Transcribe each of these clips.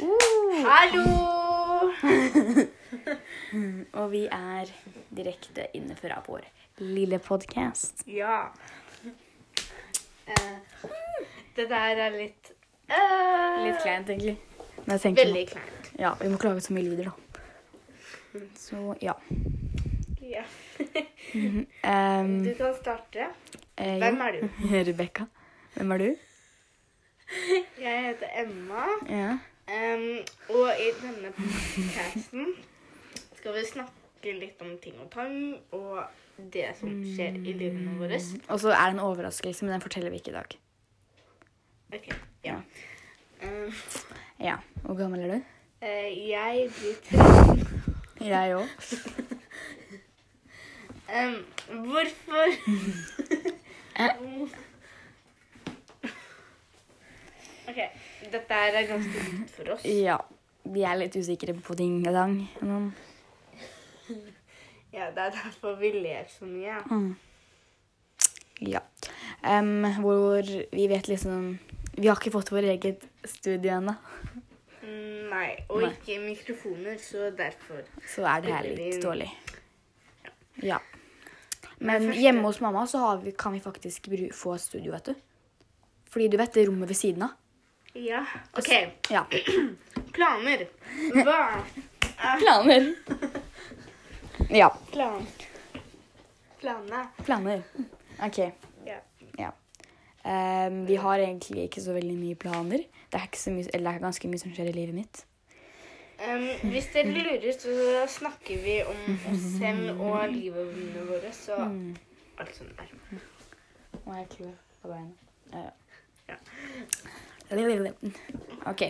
Uh, Hallo! og vi er direkte inne fra vår lille podkast. Ja. Uh, det der er litt uh, Litt kleint, egentlig. Veldig kleint. Ja, vi må ikke lage så mye lyder, da. Så ja. Ja. Um, Du kan starte. eh. Hvem er du? Rebekka. Hvem er du? Jeg heter Emma. Ja. Em, og i denne podcasten skal vi snakke litt om ting og tang og det som skjer i livene våre. Og så er det en overraskelse, men den forteller vi ikke i dag. Ok, ja. Um, Ja. Hvor gammel er du? Uh, jeg blir 13. Jeg òg. um, hvorfor OK. Dette er ganske nytt for oss. Ja. Vi er litt usikre på ting og tang. Ja, Det er derfor vi ler så mye. Mm. Ja. Um, hvor vi vet liksom Vi har ikke fått vår eget studio ennå, Mm, Nei, og Nei. ikke mikrofoner, så derfor. så er det her litt dårlig. Ja. Men hjemme hos mamma så har vi, kan vi faktisk få studio, vet du. Fordi du vet det rommet ved siden av? Ja. OK. Ja. Planer. Hva er Planer. Ja. plan? Planene. Planer. OK. Ja. Ja. Um, vi har egentlig ikke så veldig mye planer. Det er, ikke så mye, eller det er ganske mye som skjer i livet mitt. Um, hvis dere lurer, så snakker vi om oss selv og livene våre, så Mm. alt sånt der. Nå er jeg klar på beina. Ja. Ja. OK.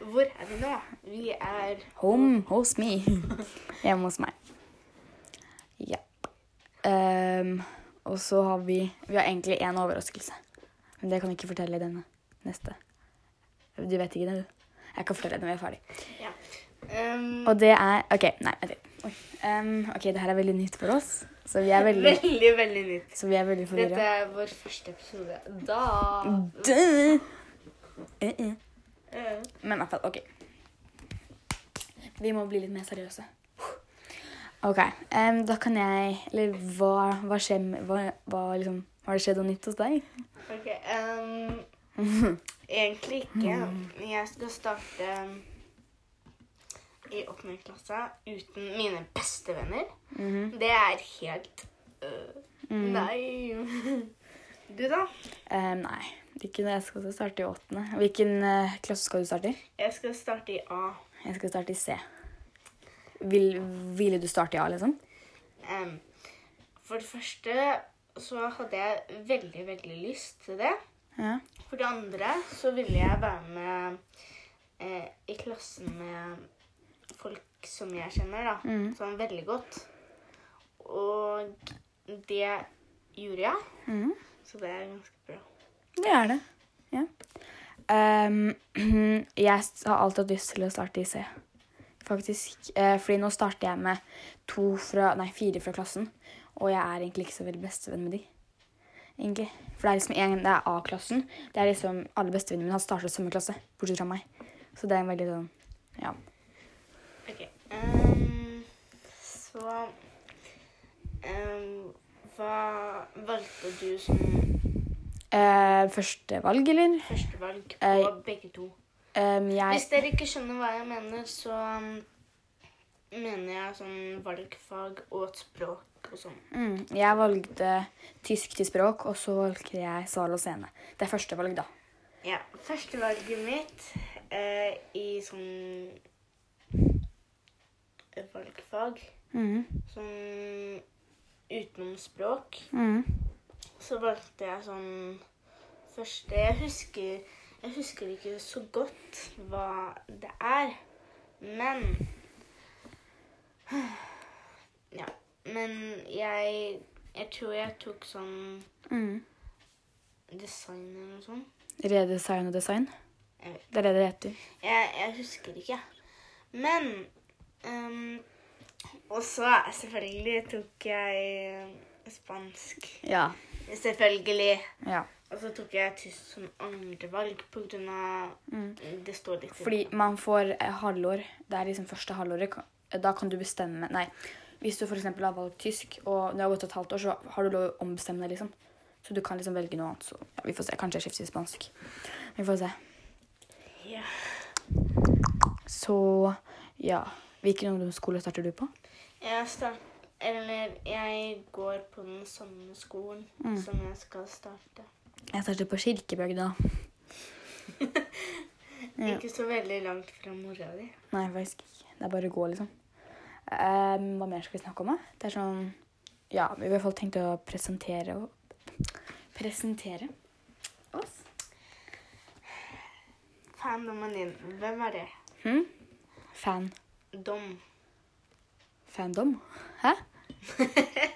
Hvor er vi nå? Vi er Home hos me. Hjemme hos meg. Ja. Um, og så har vi Vi har egentlig én overraskelse. Men det kan vi ikke fortelle i denne neste. Du vet ikke det, du? Jeg kan fortelle det når vi er ferdig. Ja. Um, Og det er OK, nei, litt. Oi. Em, OK, det her er veldig nytt for oss, så vi er veldig, veldig, veldig nytt. så vi er veldig Dette er vår første episode. Da Eh, Men i hvert fall, OK. Vi må bli litt mer seriøse. OK. Um, da kan jeg Eller hva, hva skjer med hva, hva liksom Har det skjedd noe nytt hos deg? OK. Um, egentlig ikke. Jeg skal starte i åttende klasse uten mine beste venner. -hmm. Det er helt øh, Nei. Du, da? Um, nei. Det. Jeg skal starte i åttende. Hvilken eh, klasse skal du starte i? Jeg skal starte i A. Jeg skal starte i C. Vil, ville du starte i A, liksom? Um, for det første så hadde jeg veldig, veldig lyst til det. Ja. For det andre så ville jeg være med eh, i klassen med folk som jeg kjenner, da. Mm. Sånn veldig godt. Og det gjorde jeg. Mm. Så det er ganske bra. Det er det. Ja. Um, jeg har alltid hatt lyst til å starte i C, faktisk. Uh, fordi nå starter jeg med to fra, nei, fire fra klassen. Og jeg er egentlig ikke så veldig bestevenn med de. Egentlig. For det er liksom en, det er A-klassen. Det er liksom Alle bestevennene mine har startet samme klasse, bortsett fra meg. Så det er en veldig sånn Ja. OK. Um, så um, Hva valgte du som Eh, første valg, eller? førstevalg på Eh, begge to? Um, jeg Hvis dere ikke skjønner hva jeg mener, så um, mener jeg sånn valgfag og et språk og sånn. mm, Jeg valgte tysk til språk, og så valgte jeg sal og scene. Det er første valg, da. Ja, Førstevalget mitt eh, i sånn valgfag, Mm. sånn utenom språk, Mm. Så valgte jeg sånn første Jeg husker, jeg husker ikke så godt hva det er, men Ja. Men jeg Jeg tror jeg tok sånn Mm. design eller noe sånt. Redesign og design. Det er det det heter. Jeg, jeg husker ikke. Men um, Og så selvfølgelig tok jeg spansk. Ja. Selvfølgelig. Ja. Og så tok jeg tysk som andrevalg av Mm. Det står litt Fordi man får eh, halvår. Det er liksom første halvåret. Da kan du bestemme Nei. Hvis du f.eks. har valgt tysk, og det har gått et halvt år, så har du lov å ombestemme deg, liksom. Så du kan liksom velge noe annet. Så ja, vi får se. Kanskje jeg skifter til spansk. Vi får se. Ja. Så ja. Hvilken ungdomsskole starter du på? Jeg start, eller jeg går på den samme skolen Mm. som jeg skal starte. Jeg starter på Kirkebygda. Ja. Ikke så veldig langt fra mora di. Nei, faktisk ikke. Det er bare å gå, liksom. Um, hva mer skal vi snakke om, da? Det er sånn Ja, vi har i hvert fall tenkt å presentere Presentere oss. Fandommen din, hvem er det? Hm? Fan. Dom. Fandom? Hæ?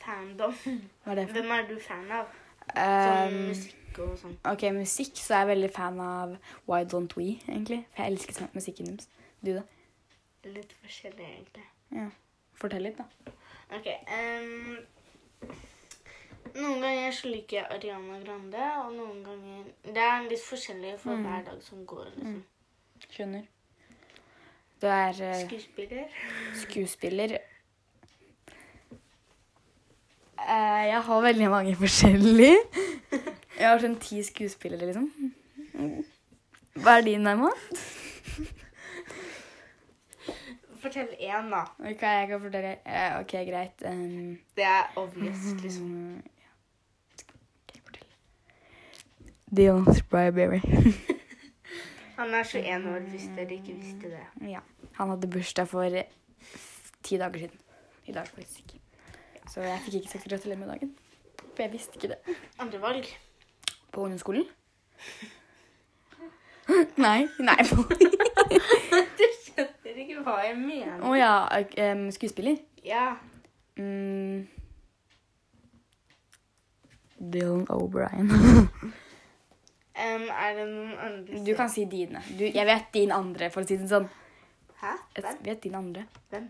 Fandom. Hva er det for Hvem er du fan av? Sånn Ehm, musikk og sånn. OK, musikk, så er jeg veldig fan av Why Don't We, egentlig. For jeg elsker sånn musikken deres. Du, da? Litt forskjellig, egentlig. Ja. Fortell litt, da. Ok. ehm, noen ganger så liker jeg Ariana Grande, og noen ganger Det er litt forskjellig for Mm. hver dag som går. liksom. Skjønner. Du er eh, Skuespiller. skuespiller. Eh, jeg har veldig mange forskjellige. Jeg har sånn ti skuespillere, liksom. Hva er din, Emma? Fortell én, da. Ok, jeg kan fortelle. Eh, ok, greit. Um, Det er obvious, liksom. mm, fortell. Dion Spryberry. Han er 21 år, hvis dere ikke visste det. ja. Han hadde bursdag for ti dager siden. I dag, faktisk. Så jeg fikk ikke sagt gratulerer med dagen. For jeg visste ikke det. Andre valg. På ungdomsskolen? Nei. Nei. Du skjønner ikke hva jeg mener. Å ja. Um, skuespiller? Ja. Mm. Dylan O'Brien. um, er det noen andre Du kan si dine. Du, jeg vet din andre, for å si det sånn. Hæ? Hvem? Jeg vet din andre. Hvem?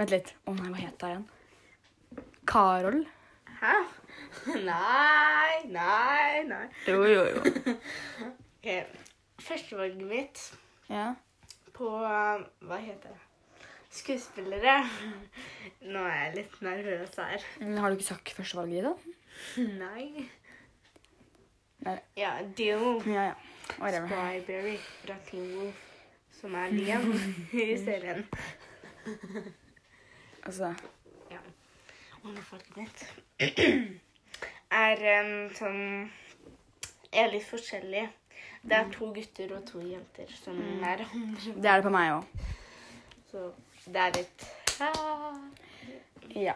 Vent litt. Å nei, hva het hun igjen? Carol? Hæ? Nei, nei, nei. Jo, jo, jo. Ok, Førstevalget mitt Ja. på uh, Hva heter det? Skuespillere. Nå er jeg litt nervøs her. Men Har du ikke sagt førstevalget ditt, da? Nei. Nei. Ja, Dill Ja, ja. Whatever. Spryberry fra Teen Wolf, som er Liam i serien. Altså Underfolket mitt er um, sånn Er litt forskjellig. Det er to gutter og to jenter som er andre. Det er det på meg òg. Så det er litt ah. Ja.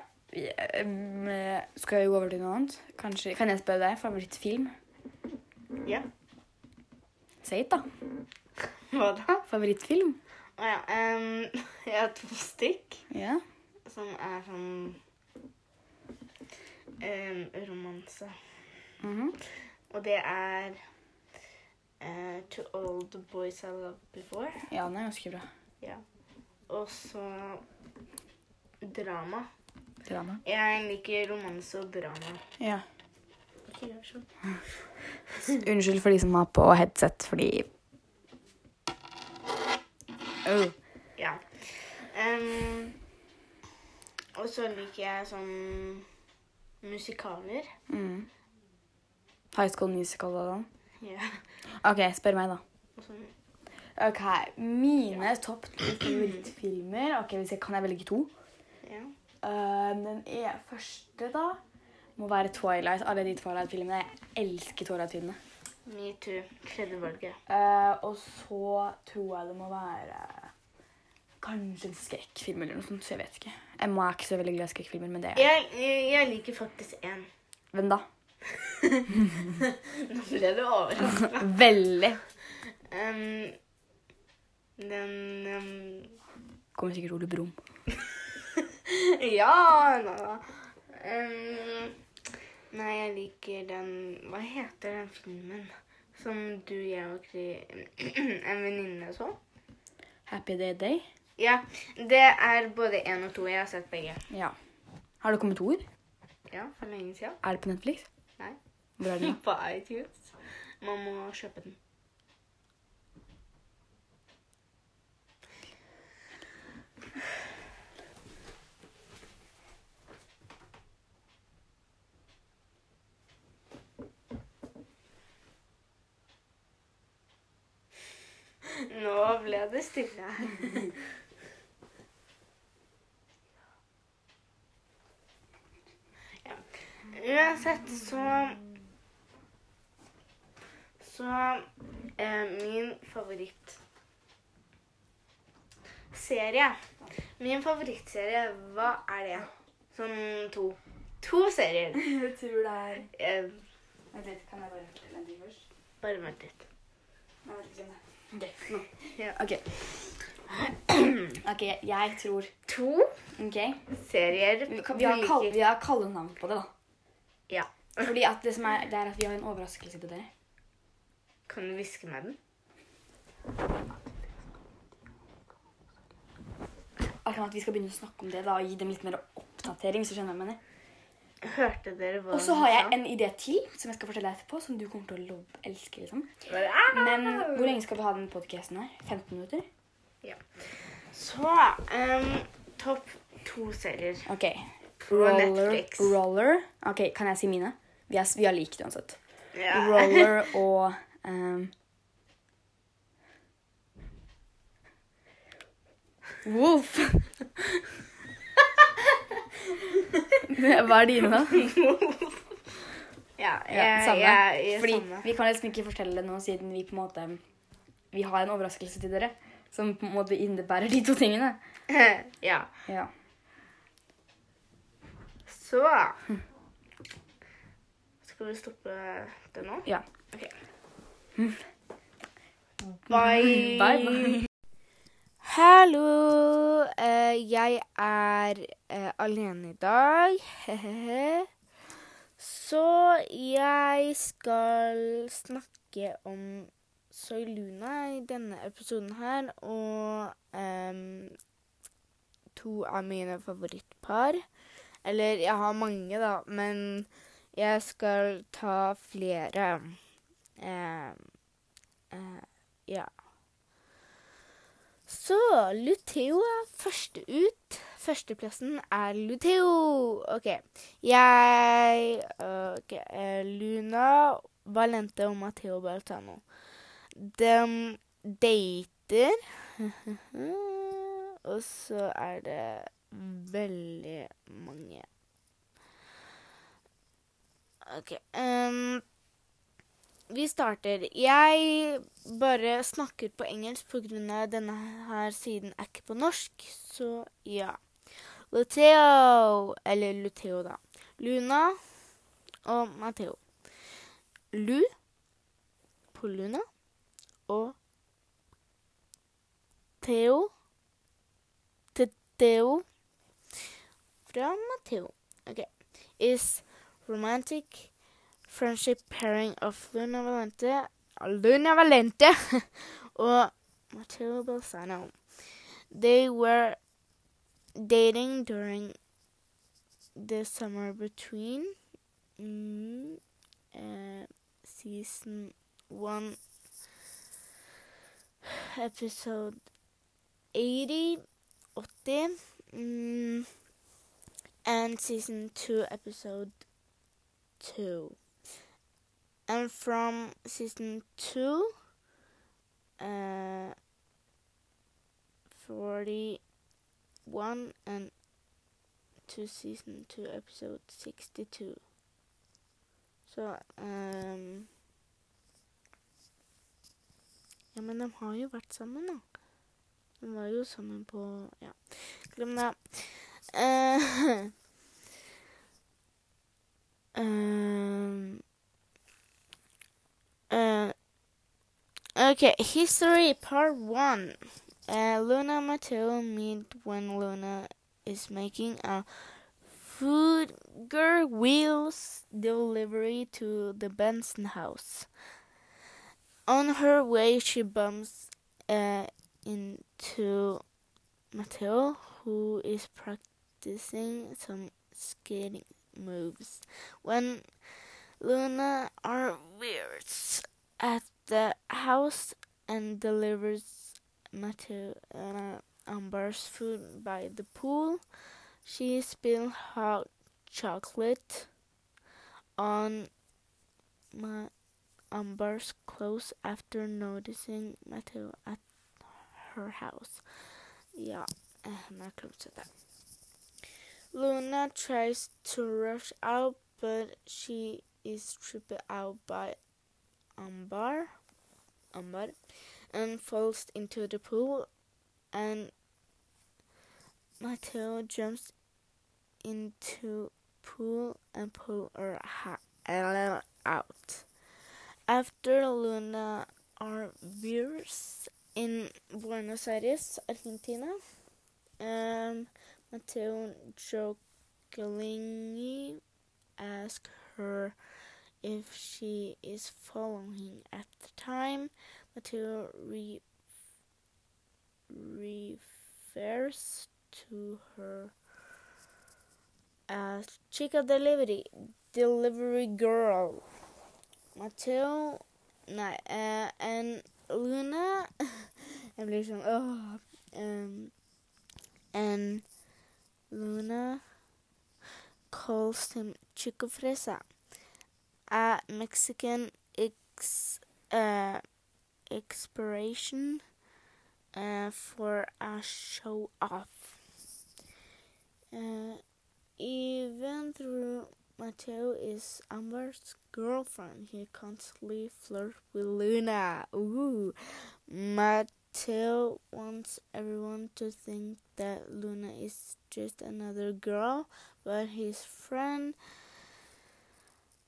Skal vi gå over til noe annet? Kanskje, Kan jeg spørre deg? Favorittfilm? Ja. Si it, da. Hva da? Favorittfilm? Å ja. Um, jeg har to stykk Ja. som er sånn um, romanse. Mhm. Og det er uh, To All The Boys I Loved Before. Ja, den er ganske bra. Ja. Og så drama. Drama. Jeg liker romanse og drama. Ja. Ikke gjør sånn. Unnskyld for de som har på headset, fordi oh. Ja. Um, og så liker jeg sånn musikaler. mm. High School Musical og sånn. Ja. OK, spør meg, da. Ok, Mine topp to favorittfilmer Ok, jeg Kan jeg velge to? Ja. Uh, den er første, da, må være Twilight. Alle de Twilight-filmene. Jeg elsker Twilight-filmene. Me too. Tredje valget. Uh, og så tror jeg det må være Kanskje en skrekkfilm eller noe sånt. så Jeg vet ikke. Emma er ikke så veldig glad i skrekkfilmer, men det er Jeg, jeg, jeg liker faktisk én. Hvem da? Nå ble du overraska. Veldig. Um, den um, Kommer sikkert Ole Brumm. Ja, nå da. Um, nei, jeg liker den Hva heter den filmen som du, jeg og Kri, en venninne så? Happy Day Day. Ja, det er både én og to. Jeg har sett begge. Ja. Har det kommet ord? Ja, for lenge siden. Er det på Netflix? Nei. Hvor er den? På iTunes. Man må kjøpe den. Nå ble det stille. ja. Uansett så Så eh, min favorittserie Min favorittserie, hva er det? Sånn to. To serier. Jeg tror det er Eh, Vent litt, kan jeg bare fortelle en ting først? bare vent litt. Nei, jeg vet ikke om det. Ok. Ja. Ok. Ok, jeg tror To okay. serier Vi, vi, har, kall, vi har kallenavn på det, da. Ja. Fordi at det som er, det er at vi har en overraskelse til dere. Kan du hviske med den? Akkurat at vi skal begynne å snakke om det da, og gi dem litt mer oppdatering. hvis du skjønner hva jeg mener. Hørte dere hva Og så har jeg en idé til som jeg skal fortelle deg etterpå, som du kommer til å love, elske. liksom. Men hvor lenge skal vi ha den podcasten her? 15 minutter? Ja. Så um, topp to serier Ok. Roller. Roller. Ok, Kan jeg si mine? Vi har, vi har likt uansett. Ja. Roller og um, Wolf. Hva er dine, da? ja, Ja, jeg, samme. jeg, jeg, Fordi samme. vi kan liksom ikke fortelle det nå, siden vi på en måte Vi har en overraskelse til dere som på en måte innebærer de to tingene. ja. Ja. Så Skal vi stoppe det nå? Ja. Ok. Bye. Bye, bye. Hallo. eh, jeg er eh, alene i dag. Så jeg skal snakke om Soy Luna i denne episoden her, og um, to av mine favorittpar. Eller jeg har mange, da, men jeg skal ta flere. Eh, eh, ja. Så Luteo er første ut. Førsteplassen er Luteo. OK. Jeg OK. eh, Luna, Valente og Matteo Baltano. De dater. og så er det veldig mange. OK. um, vi starter. Jeg bare snakker på engelsk pga. denne her siden er ikke på norsk, så ja. Luteo, eller Luteo, da. Luna og Matteo. Lu på Luna og Theo Theo fra Matteo. Okay. Is romantic friendship pairing of Luna Valente Luna Valente or Matteo Balsano. They were dating during the summer between mm, uh, season one, episode 80, 80 mm, and season two, episode two. And from season two, uh, 41 and to season two, episode 62. Så um, Ja, men de har jo vært sammen, da. De var jo sammen på Ja, glem det. Eh, um, uh, okay, history part one. Uh, Luna and Matteo meet when Luna is making a Foodger Wheels delivery to the Benson house. On her way, she bumps uh, into Matteo, who is practicing some skating moves. When Luna arrives at the house and delivers Matthew uh, Amber's food by the pool. She spills hot chocolate on my Amber's clothes after noticing Matthew at her house. Ja, hun er klokt til det. Luna tries to rush out, but she is tripped out by Amber, Amber and falls into the pool. And Mateo jumps into pool and pull her out. After Luna arrives in Buenos Aires, Argentina, um, Mateo jokingly asks her if she is following at the time. Mateo re- refers to her as Chica Delivery, Delivery Girl. Mateo Nei, eh, and Luna sånn åh. Um, and Luna calls him Chico Fresa, a Mexican ex, uh, expiration uh, for a show off. Uh, even though Mateo is Amber's girlfriend, he constantly flirts with Luna. Ooh, Mateo wants everyone to think that Luna is just another girl, but his friend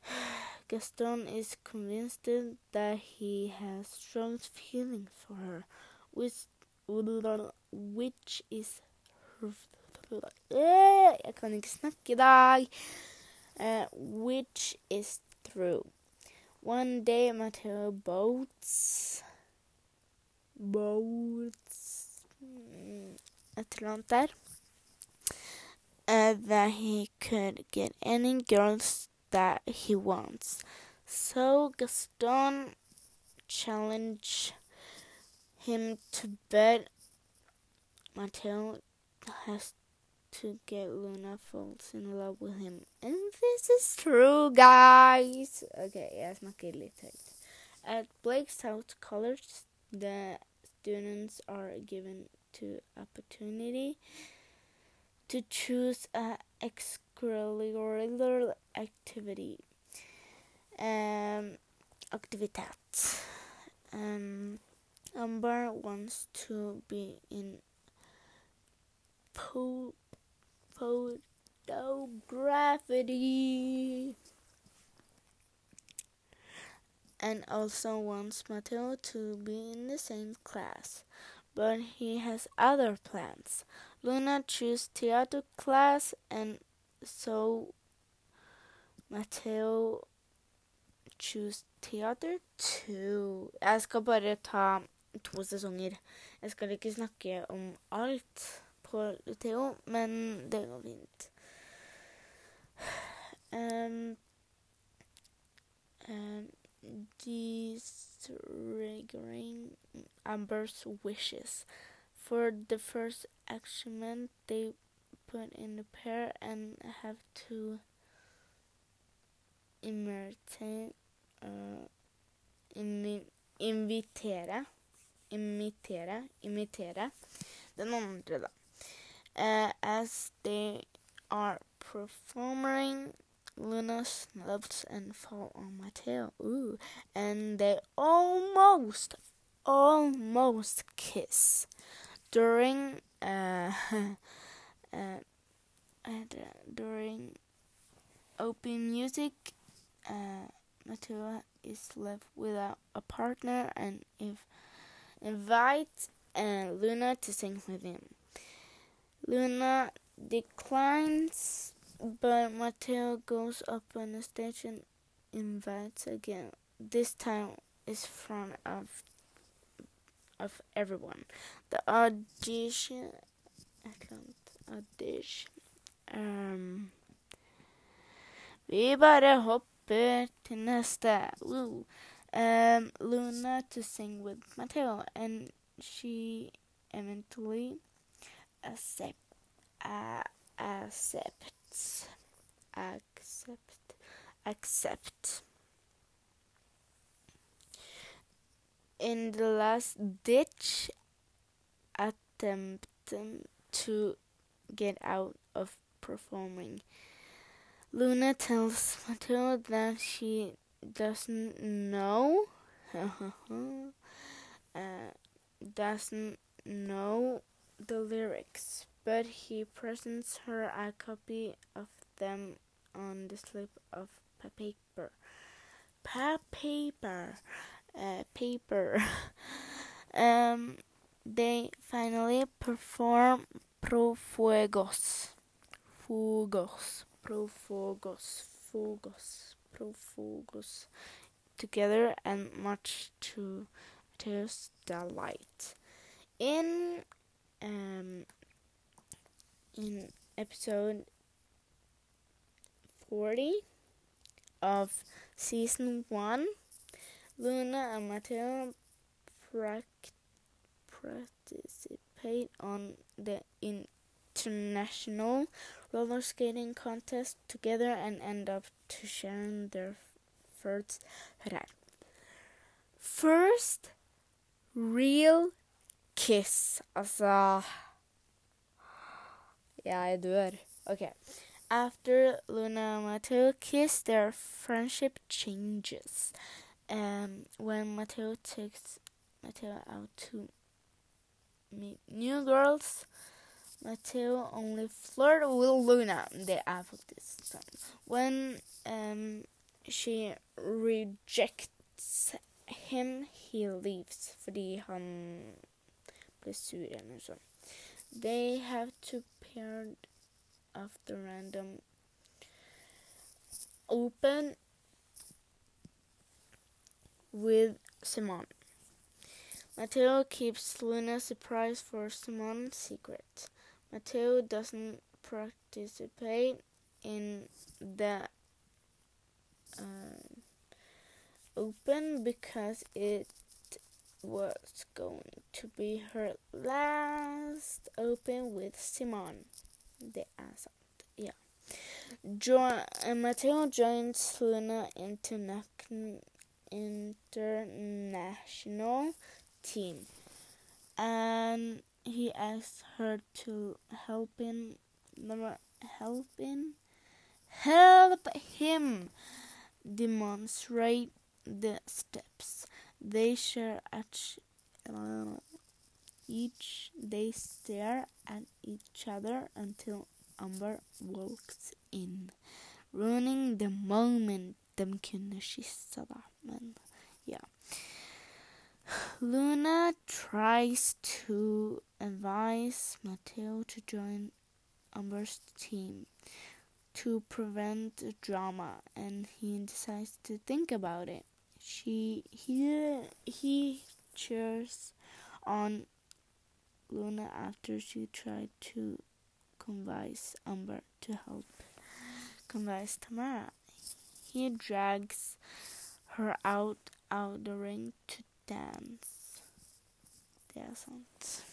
Gaston is convinced that he has strong feelings for her, which, which is. Uh, which is true. One day Mateo boats Boats mm, der. Uh, that he could get any girls that he wants. So Gaston challenged him to bet Mateo has to get Luna falls in love with him. And this is true, guys. Okay, snakker litt høyt. At Blake South College, the students are given to opportunity to choose a extracurricular activity. Um, aktivitet. Um, Amber wants to be in po- photography and also wants Matteo to be in the same class, but he has other plans. Luna chooses theater class, and so Matteo choose theater too. Jeg skal bare ta to sesonger. Jeg skal ikke snakke om alt på Theo, men det går fint. Um, um, disregarding Amber's wishes. For the first achievement, they put in the pair and have to imitate, uh, imi, invitere, imitere, den. Uh, as they are performing, Luna snubs and fall on Mateo. Ooh, and they almost, almost kiss during uh, uh, during open music. Uh, Mateo is left without a partner and if invites uh, Luna to sing with him. Luna declines, but Mateo goes up on the stage and invites again. This time is front of of everyone. The audition, audition um, Vi bare hopper til neste. Woo. Um, Luna to sing with Matteo, and she eventually accept, uh, accepts, accept, accept. In the last ditch attempt to get out of performing, Luna tells Matteo that she doesn't know, uh, doesn't know the lyrics, but he presents her a copy of them on the slip of paper. Pa paper, uh, paper. um, they finally perform Pro Fuegos. Fugos. Pro Fugos. Fugos. Pro Fugos. Together and much to Mateo's delight. In um in episode 40 of season 1 Luna and Matteo participate on the international roller skating contest together and end up to sharing their first first real kiss. Jeg dør. OK. After Luna and Mateo kiss, their friendship changes. Um, when Mateo takes Mateo out to meet new girls, Mateo only flirt with Luna. Det er faktisk sånn. When um, she rejects him, he leaves fordi han ble sur eller noe sånt. They have to pair of the random open with Simon. Mateo keeps Luna surprised for Simon's secret. Mateo doesn't participate in the uh, open because it was going to be her last open with Simon. The er yeah. Jo Matteo joins Luna interna- international team, and he asks her to help him, help him, help him demonstrate the steps. They share at each. They stare at each other until Amber walks in, ruining the moment ja. Luna tries to advise Matteo to join Amber's team to prevent drama, and he decides to think about it. She he he cheers on Luna after she tried to convince Amber to help convince Tamara. He drags her out of the ring to dance. Det sant.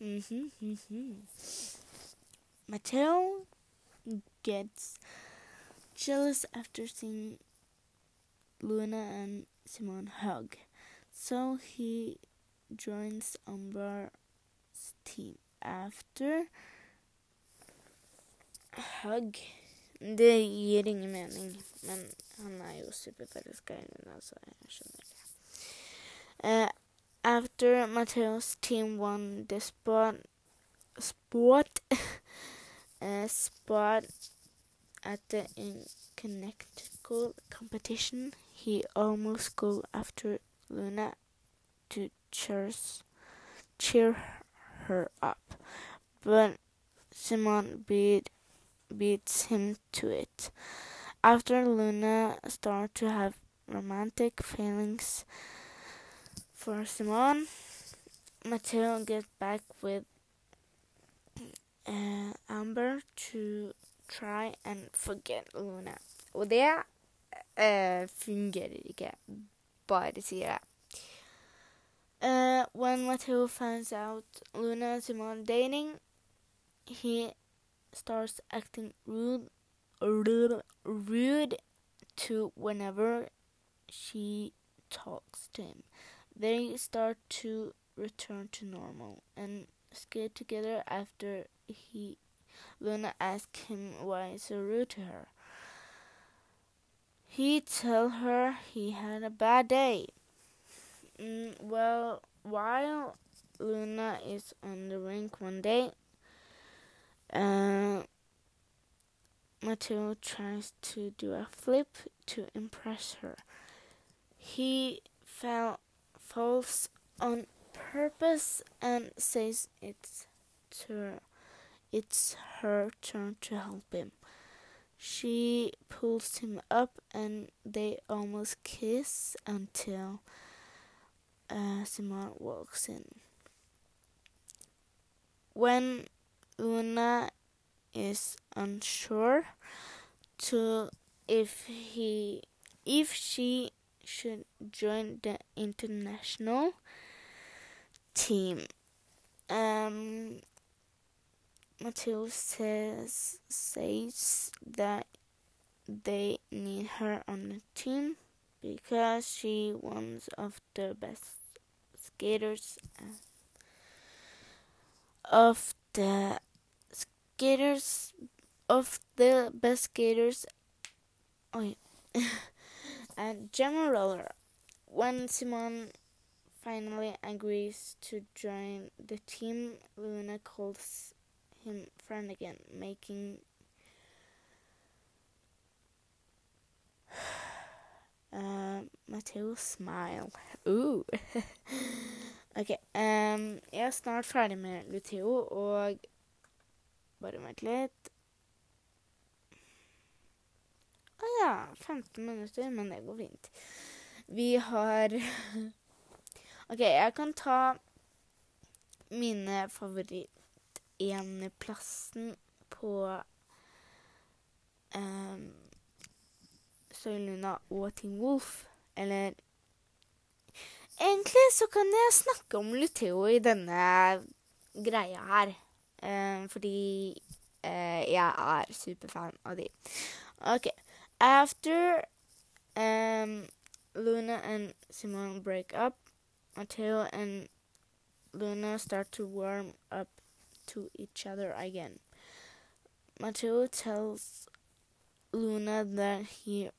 Mhm, mhm. Matteo gets jealous after seeing Luna and Simon hug, so he joins Amber's team after hug. Det gir ingen mening, men han er jeg skjønner det. Uh, after Matteo's team won the spot, sport uh, spot at the in- Connecticut competition, he almost go after Luna to cheers, cheer her up, but Simon beat beats him to it. After Luna start to have romantic feelings for Simon, Matteo gets back with uh, Amber to try and forget Luna. Og det eh, fungerer ikke. Bare sier jeg. Uh, when Matteo finds out Luna and Simon dating, he starts acting rude, rude, rude to whenever she talks to him. They start to return to normal and skate together after he Luna asks him why he's so rude to her. He tell her he had a bad day. Mm, well, while Luna is on the rink one day, uh, Matteo tries to do a flip to impress her. He fell, falls on purpose and says it's her, it's her turn to help him. She pulls him up and they almost kiss until uh, Simon walks in. When Una is unsure to if he if she should join the international team. Um, Matteo says says that they need her on the team because she one of the best skaters of the skaters of the best skaters oh yeah. and Jam & Roller when Simon finally agrees to join the team Luna calls him friend again making uh, Matteo smile Ooh. ok. Um, jeg er snart ferdig med Luteo, og Bare vent litt. Å ah, ja, 15 minutter, men det går fint. Vi har OK, jeg kan ta mine favoritt-eneplassen på um, Soyluna og Ting Wolf. Eller Egentlig så kan jeg snakke om Luteo i denne greia her. Um, fordi uh, jeg er superfan av de. OK. After um, Luna and Simone break up, Matteo and Luna start to warm up to each other again. Matteo tells Luna that he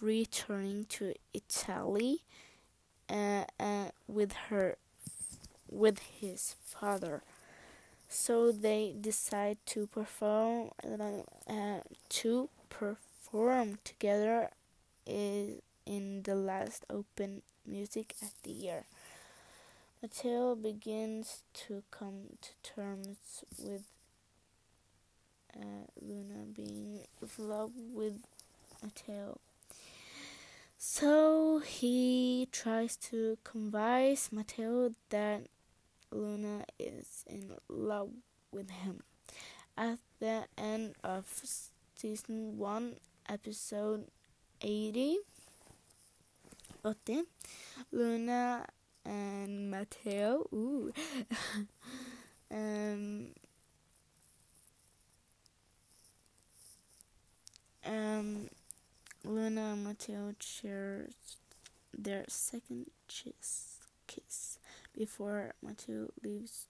returning to Italy uh, uh, with her with his father. So they decide to perform uh, to perform together is in the last open music at the year. Matteo begins to come to terms with uh, Luna being in love with Matteo. So he tries to convince Matteo that Luna is in love with him. At the end of season 1, episode 80, 80 Luna and Matteo, ooh, um, um, Luna and Matteo share their second kiss before Matteo leaves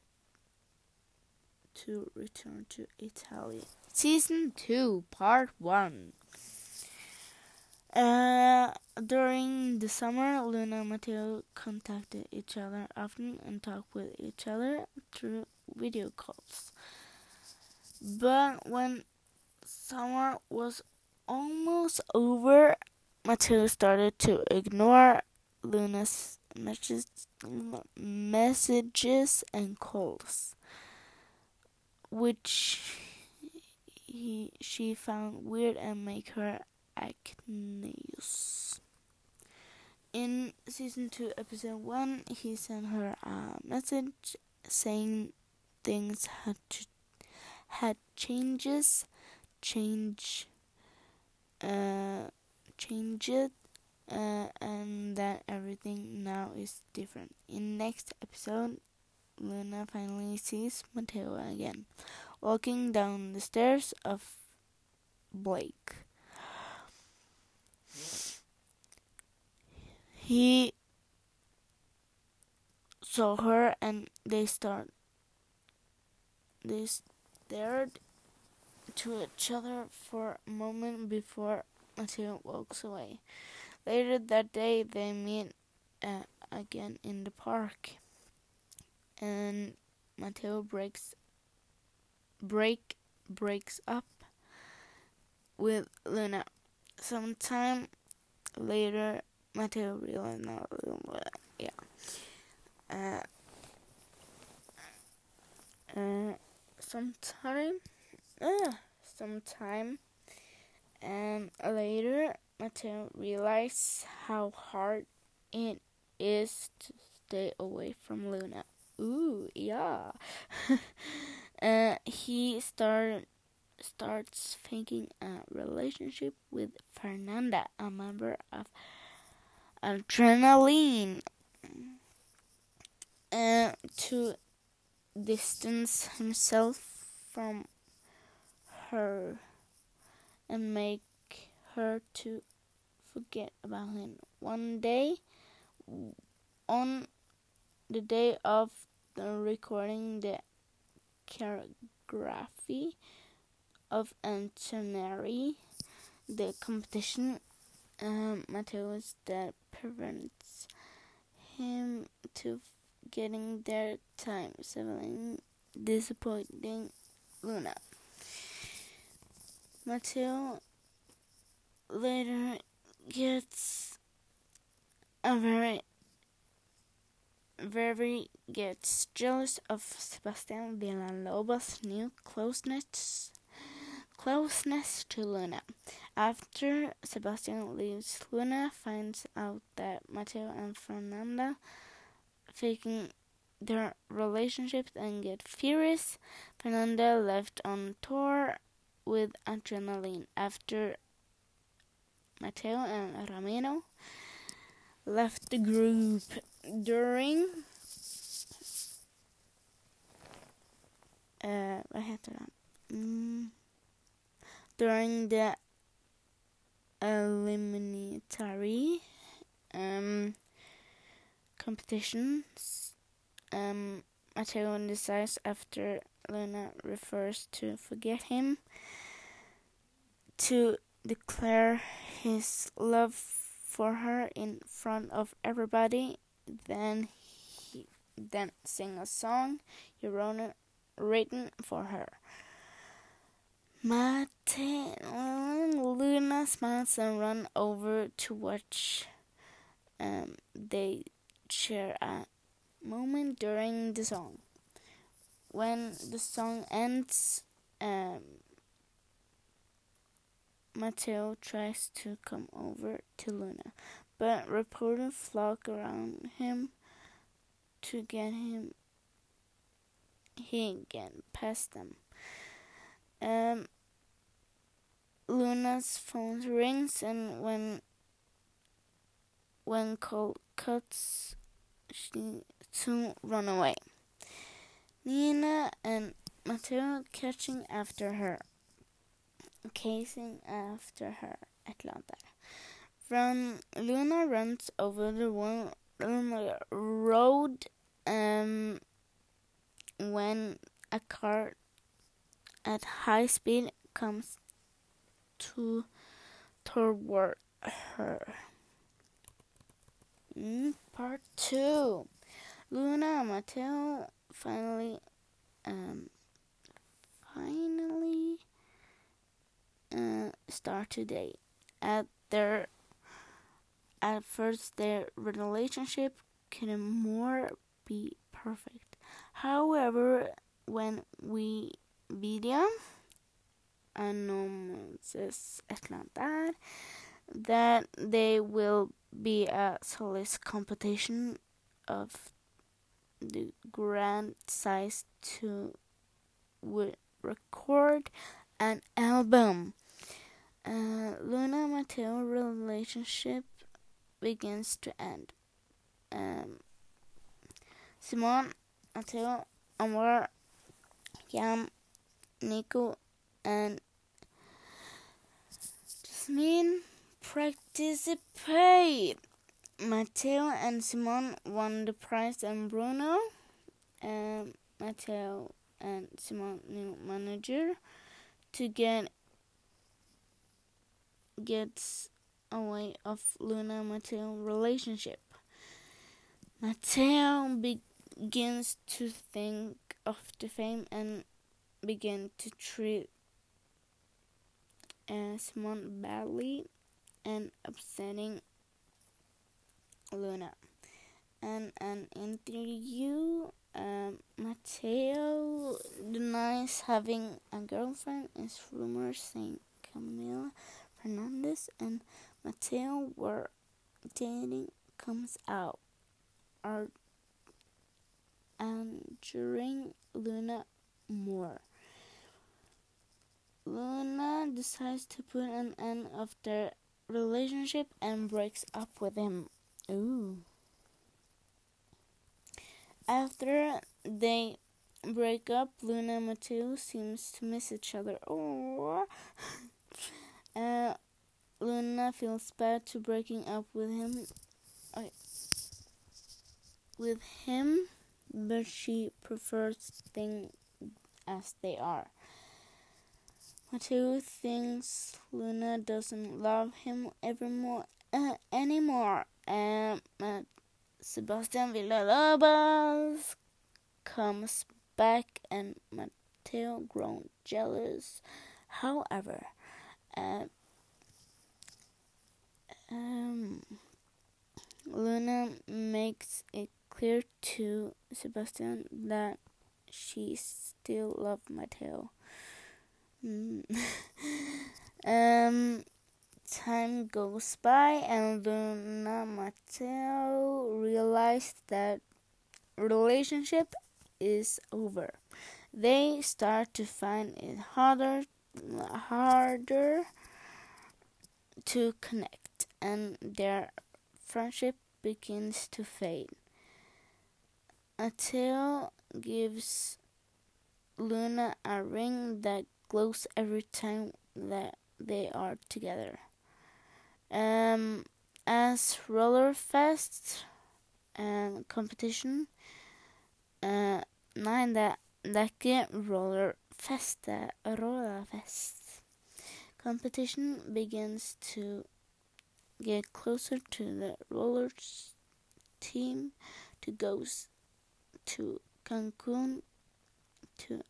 to return to Italy. Season 2, Part 1. Uh, during the summer, Luna and Matteo contacted each other often and talked with each other through video calls. But when summer was almost over, Matteo started to ignore Luna's messages, and calls, which he, she found weird and make her anxious. In season 2, episode 1, he sent her a message saying things had to, had changes, change uh, changed uh, and that everything now is different. In next episode, Luna finally sees Mateo again, walking down the stairs of Blake. He saw her and they start they stared to each other for a moment before Mateo walks away. Later that day, they meet uh, again in the park, and Mateo breaks break breaks up with Luna. Sometime later, Mateo realizes no, yeah. Uh, uh, sometime, uh, sometime, and later, Mateo realized how hard it is to stay away from Luna. Ooh, yeah. uh, he started starts thinking a relationship with Fernanda, a member of Adrenaline, uh, to distance himself from her and make her to forget about him. One day, on the day of the recording the choreography of Antonari, the competition, um, Mateus that prevents him to getting their time, settling disappointing Luna. Mateo later gets a very very gets jealous of Sebastian Villalobos' new closeness closeness to Luna. After Sebastian leaves, Luna finds out that Mateo and Fernanda faking their relationship and get furious. Fernanda left on tour with Adrenaline after Mateo and Ramiro left the group during uh, vad heter? Mm. During the eliminatory um, competitions, um, Mateo decides after Luna refers to forget him to declare his love for her in front of everybody. Then he then sing a song written for her. Mate Luna smiles and run over to watch. Um, they share a moment during the song. When the song ends, um, Mateo tries to come over to Luna, but reporters flock around him to get him. He get past them. Um, Luna's phone rings, and when when call cuts, she soon run away. Nina and Mateo catching after her chasing after her Atlanta. From Luna runs over the one road um, when a car at high speed comes to toward her. Mm, part two. Luna and Mateo finally um, finally uh, start today. At their at first their relationship can more be perfect. However, when we video announces Atlanta that they will be a solid competition of the grand size to record an album. uh, Luna Mateo relationship begins to end. Um, Simon, Mateo, Amor, Yam, Nico, and Jasmine participate. Matteo and Simon won the prize, and Bruno, and Mateo and Simon new manager to get gets away of Luna Matteo relationship. Matteo begins to think of the fame and begin to treat Simon badly and upsetting Luna. And an interview, um, Mateo denies having a girlfriend. Is rumors saying Camila Fernandez and Mateo were dating comes out. Are and during Luna more. Luna decides to put an end of their relationship and breaks up with him. Ooh. After they break up, Luna and Mateo seems to miss each other. Oh. Uh, Luna feels bad to breaking up with him. Okay. With him, but she prefers things as they are. Mateo thinks Luna doesn't love him evermore, uh, anymore. And uh, Sebastian Villalobos comes back and Mateo grown jealous. However, uh, um, Luna makes it clear to Sebastian that she still loves Mateo. Mm. um, time goes by and Luna Mateo realize that relationship is over. They start to find it harder harder to connect and their friendship begins to fade. Mateo gives Luna a ring that glows every time that they are together. Um, as Rollerfest um, competition, uh, nei, det, det er ikke Rollerfest, det er Rollerfest. Competition begins to get closer to the rollers team to go to Cancun to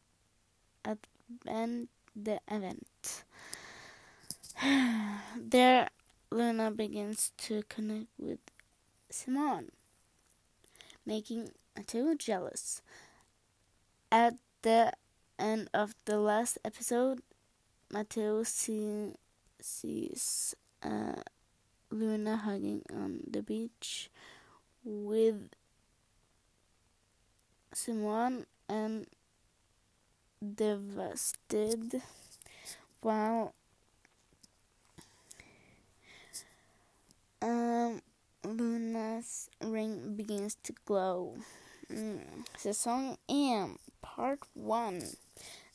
attend the event. there, Luna begins to connect with Simon, making Mateo jealous. At the end of the last episode, Mateo see, sees uh, Luna hugging on the beach with Simon and devastated while um, Luna's ring begins to glow. Mm. Song Am Part 1.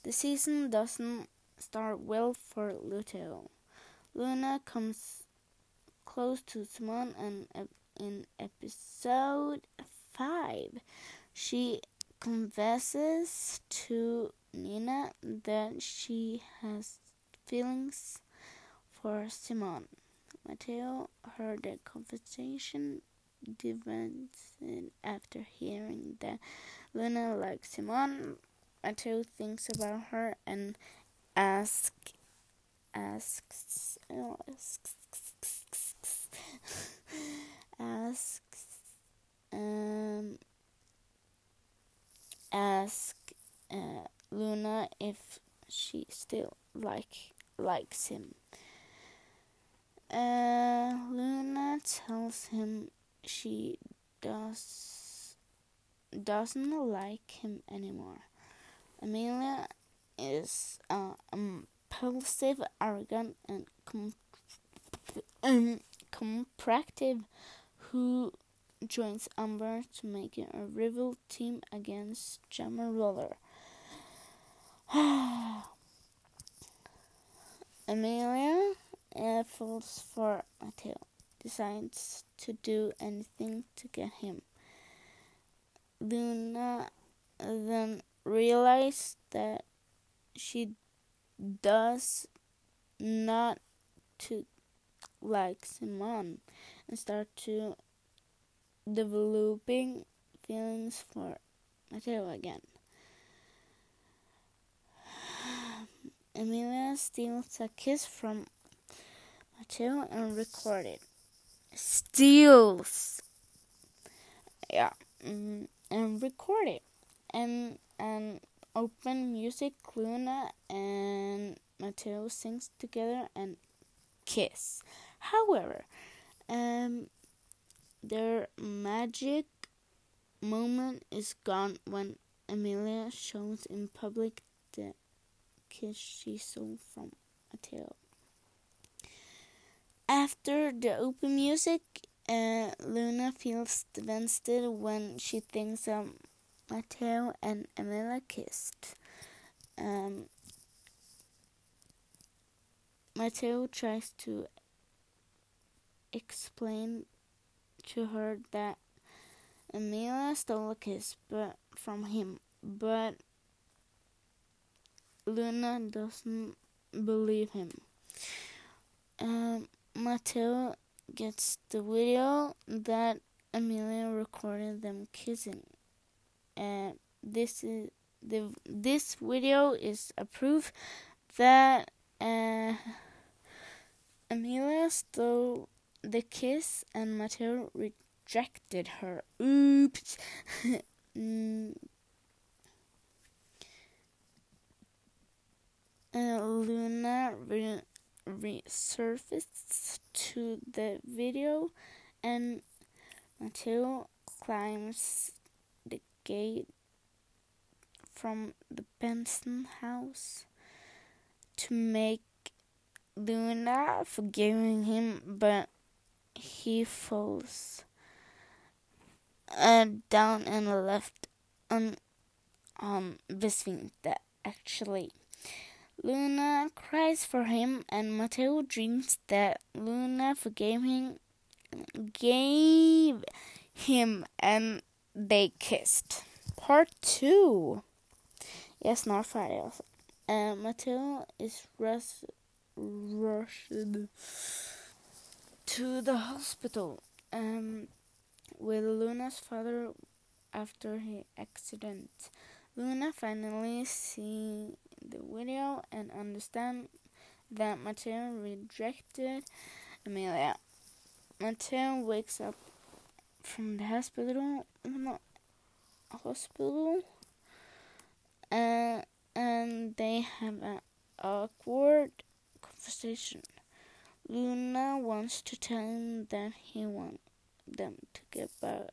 The season doesn't start well for Luto. Luna comes close to Simon and in episode 5 she confesses to Nina that she has feelings for Simon. Matteo heard the conversation devastated after hearing that Luna likes Simon. Matteo thinks about her and asks asks asks asks um ask uh, Luna if she still like likes him. Uh, Luna tells him she does doesn't like him anymore. Amelia is uh, impulsive, arrogant, and com- um, who joins Amber to make a rival team against Jam & Roller. Amelia falls for Mateo, decides to do anything to get him. Luna then realizes that she does not to like Simon and start to developing feelings for Mateo again. Emilia steals a kiss from Mateo and record it. Steals. Yeah. Mm, and record it. And and open music, Luna and Mateo sings together and kiss. However, um, their magic moment is gone when Emilia shows in public the kiss she saw from Mateo. After the open music, uh, Luna feels devastated when she thinks of Mateo and Emilia kissed. Um, Mateo tries to explain to her that Emilia stole a kiss but from him, but Luna doesn't believe him. Um, Mateo gets the video that Emilia recorded them kissing. And this is the this video is a proof that uh, Emilia stole the kiss and Mateo rejected her. Oops. mm. uh, Luna re- resurfaced to the video and Mateo climbs the gate from the Benson house to make Luna forgiving him, but he falls uh, down and left on on Visvinta actually. Luna cries for him, and Mateo dreams that Luna forgave him, gave him, and they kissed. Part two. Jag not färdig alltså. Uh, is rus rushed to the hospital um, with Luna's father after his accident. Luna finally see the video and understand that Mateo rejected Amelia. Mateo wakes up from the hospital, hospital, uh, and they have an awkward conversation. Luna wants to tell him that he wants them to get back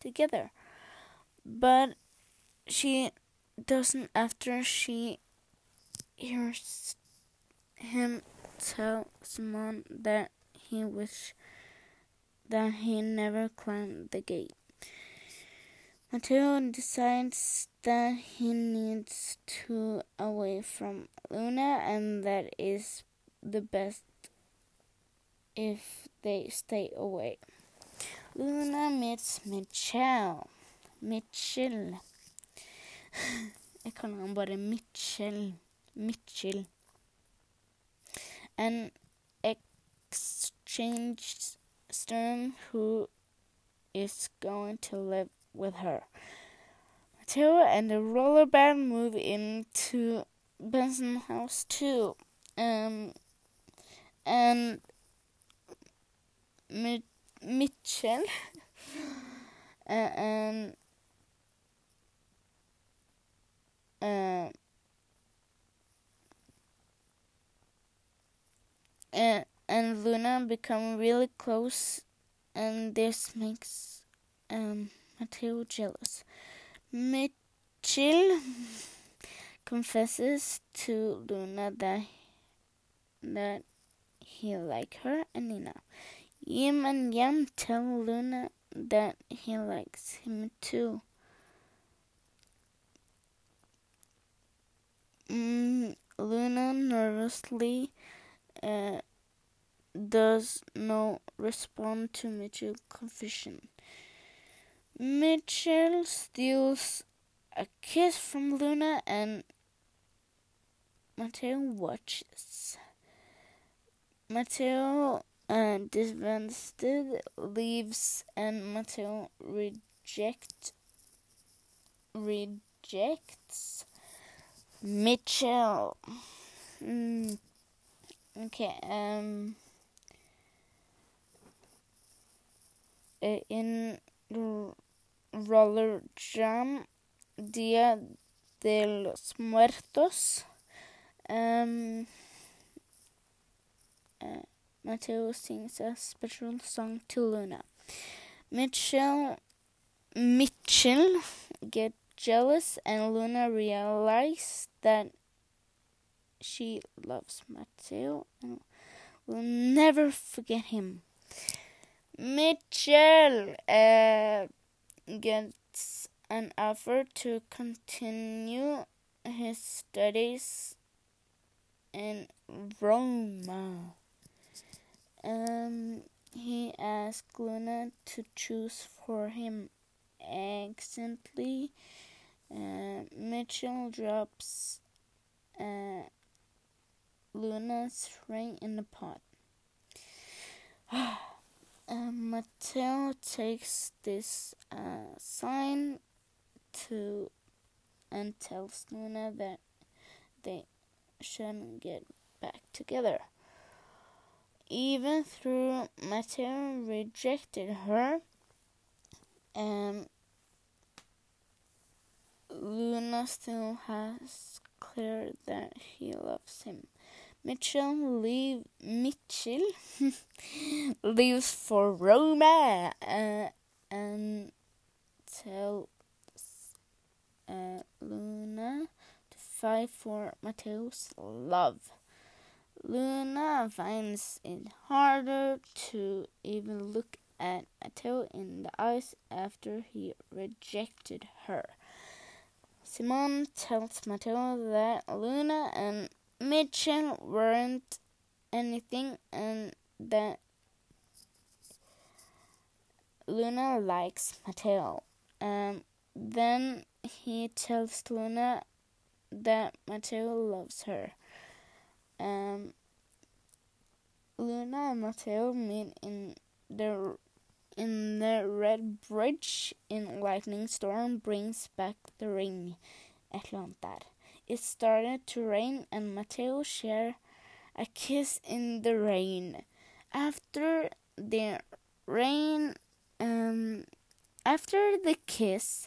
together, but she doesn't after she hears him tell Simon that he wish that he never climbed the gate. Mateo decides that he needs to away from Luna and that is the best if they stay away. Luna meets Mitchell. Mitchell. Jeg kaller han bare Mitchell. Mitchell. An exchange student who is going to live with her. Mateo and the roller band move into Benson House too. Um, and Mi Mitchell and uh, and, and Luna become really close, and this makes um, Mateo jealous. Mitchell confesses to Luna that that he like her and Nina. Yim and Yam tell Luna that he likes him too. Mm, Luna nervously uh, does not respond to Mitchell's confession. Mitchell steals a kiss from Luna and Mateo watches. Mateo uh, disgusted leaves and Mateo reject rejects Mitchell. Mm. Okay. Um. In Roller Jam, Dia de los Muertos. Um, Mateo sings a special song to Luna. Mitchell Mitchell get jealous and Luna realizes that she loves Mateo and will never forget him. Mitchell uh, gets an offer to continue his studies in Roma. Um, he asks Luna to choose for him. Accidentally, uh, Mitchell drops uh, Luna's ring in the pot. uh, Mateo takes this uh, sign to and tells Luna that they shouldn't get back together. Even though Mateo rejected her, um, Luna still has clear that he loves him. Mitchell leave Mitchell leaves for Roma uh, and tells uh, Luna to fight for Mateo's love. Luna finds it harder to even look at Mateo in the eyes after he rejected her. Simon tells Mateo that Luna and Mitchell weren't anything and that Luna likes Mateo. And then he tells Luna that Mateo loves her. Um, Luna and Mateo meet in the in the Red Bridge in Lightning Storm brings back the ring. Et It started to rain and Mateo share a kiss in the rain. After the rain, um, after the kiss,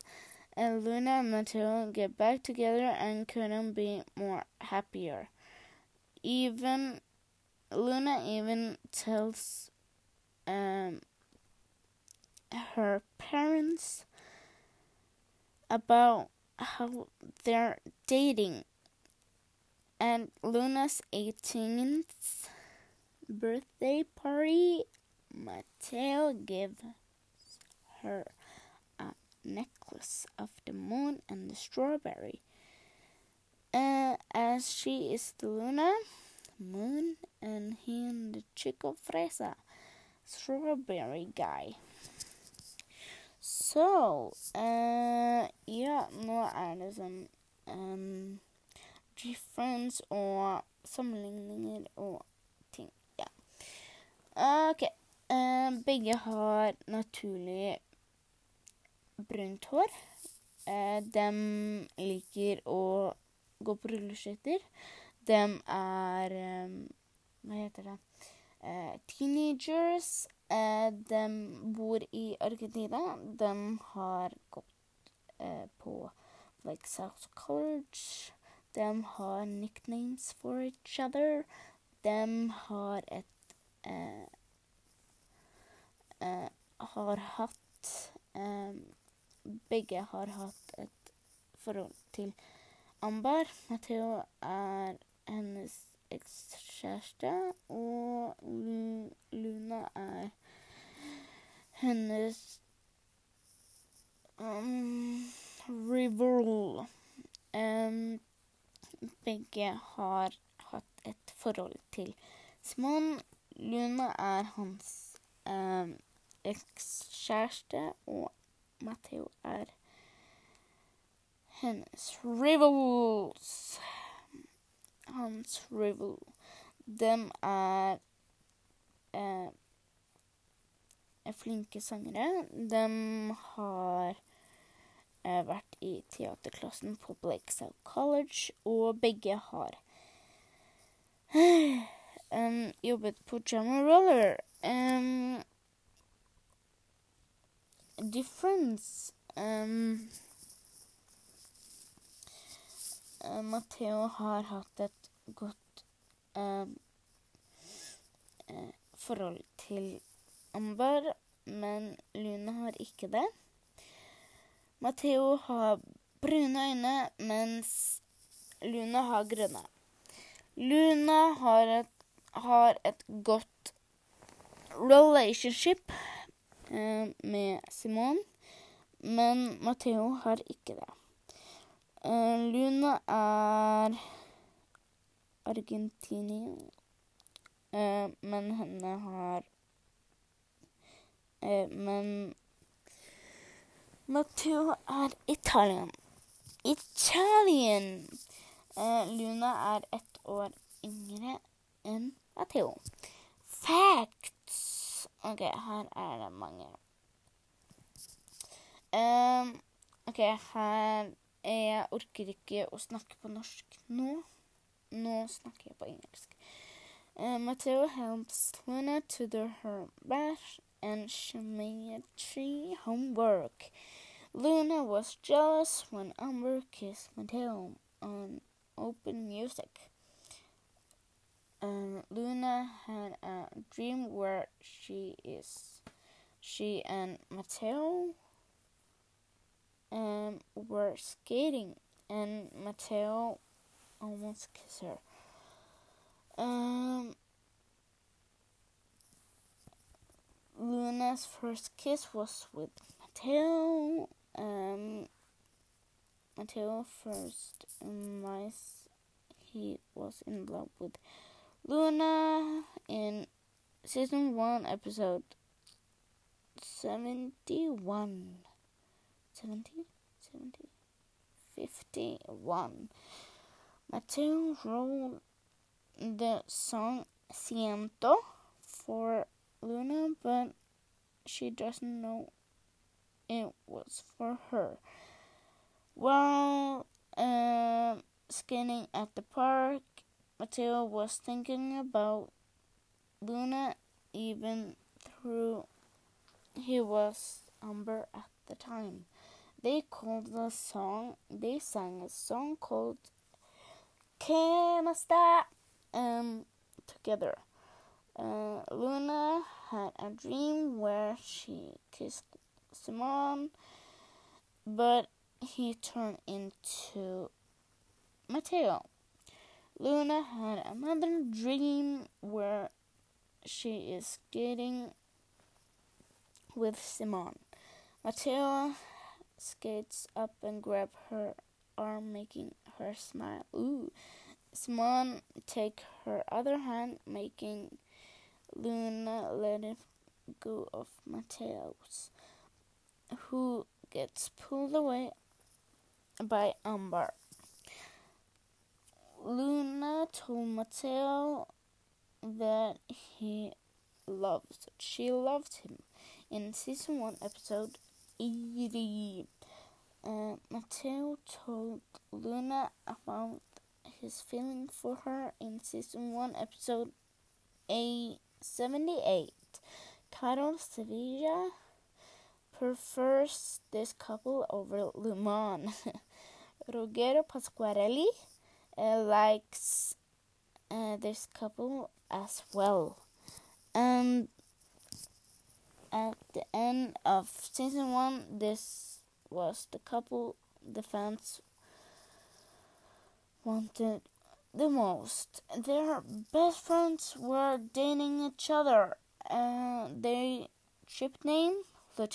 uh, Luna and Mateo get back together and couldn't be more happier. Even Luna even tells um, her parents about how they're dating. And Luna's 18th birthday party, Mateo gives her a necklace of the moon and the strawberry. Uh, as she is the Luna, moon, and he and the Chico Fresa, strawberry guy. So uh, Ja, nå er det sånn um, difference og sammenligninger og ting. Ja. OK. Uh, begge har naturlig brunt hår. Uh, de liker å gå på rulleskøyter. De er um, Hva heter det? teenagers. Eh, de bor i Argentina. De har gått eh, på like South College. De har nicknames for each other. De har et eh, eh Har hatt eh, Begge har hatt et forhold til Amber. Matheo er hennes ekskjæreste, og Luna er hennes um, rival. Um, begge har hatt et forhold til Simon. Luna er hans um, ekskjæreste, og Matheo er hennes rivals. Hans rival. Dem er eh, flinke sangere. De har eh, vært i teaterklassen på Blakeside College, og begge har um, jobbet på Jammer Roller. Um, difference um, eh, Matheo har hatt et godt eh, forhold til Amber, men Luna har ikke det. Matheo har brune øyne, mens Luna har grønne. Luna har et, har et godt relationship med Simon, men Matheo har ikke det. Eh, Luna er argentinier, eh, men henne har eh, Men Matteo er. Italian! Eh, Luna er ett år yngre enn Matteo. Facts! OK, her er det mange. OK, her Jeg orker ikke å snakke på norsk nå. Nå snakker jeg på engelsk. Uh, Matteo helps Luna to do her bath and geometry homework. Luna was jealous when Amber kissed Matteo on open music. Uh, Luna had a dream where she is she and Matteo um, were skating and Matteo almost kissed her. Um, Luna's first kiss was with Matteo. Um, Matteo first realized he was in love with Luna in season 1, episode 71. 70? 70? 51. Matteo wrote the song Siento for Luna, but she doesn't know it was for her. While um, skating at the park, Matteo was thinking about Luna even through he was Amber at the time. They called the song they sang a song called Canasta um together. Uh, Luna had a dream where she kissed Simon, but he turned into Matteo. Luna had another dream where she is skating with Simon. Matteo skates up and grabs her arm, making her smile. Ooh. Simon take her other hand, making Luna let it go of Matteo's, who gets pulled away by Amber. Luna told Matteo that he loves she loved him in season one episode 80. Uh, Matteo told Luna about his feeling for her in season one episode A 78. Titled Sevilla prefers this couple over Lumon. Ruggero Pasquarelli uh, likes uh, this couple as well. And at the end of season one, this was the couple the fans wanted the most. Their best friends were dating each other, and their ship name, the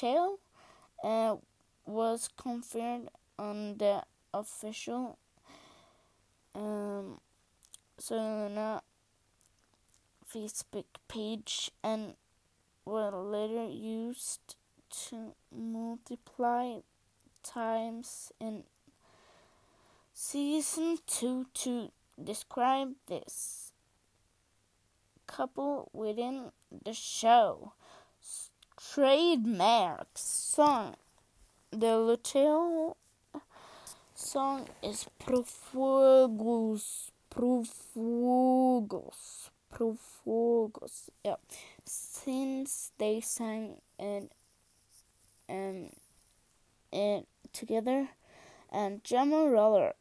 uh, was confirmed on the official um, Facebook page and were later used to multiply times in season 2 to describe this couple within the show. Trademark song. The Lutteo song is Profugos. Profugos. Profugos. Yeah. Since they sang um, it together and Jam & Roller.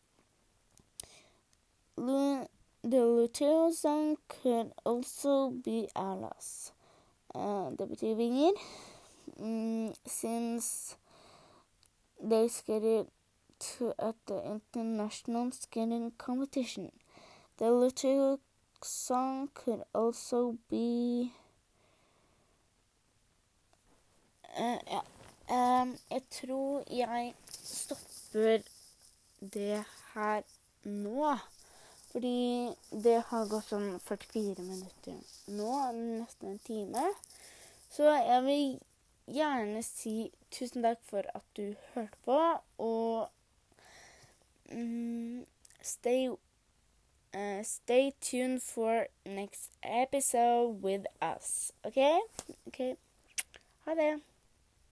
Lu- the Lutteo song could also be Alice. Uh, the betyr mm, since they skated to at the international skating competition. The Lutteo song could also be uh, ja. Um, jeg tror jeg stopper det her nå. Fordi det har gått sånn 44 minutter nå, nesten en time. Så jeg vil gjerne si tusen takk for at du hørte på, og um, stay uh, Stay tuned for next episode with us. OK? OK. Ha det.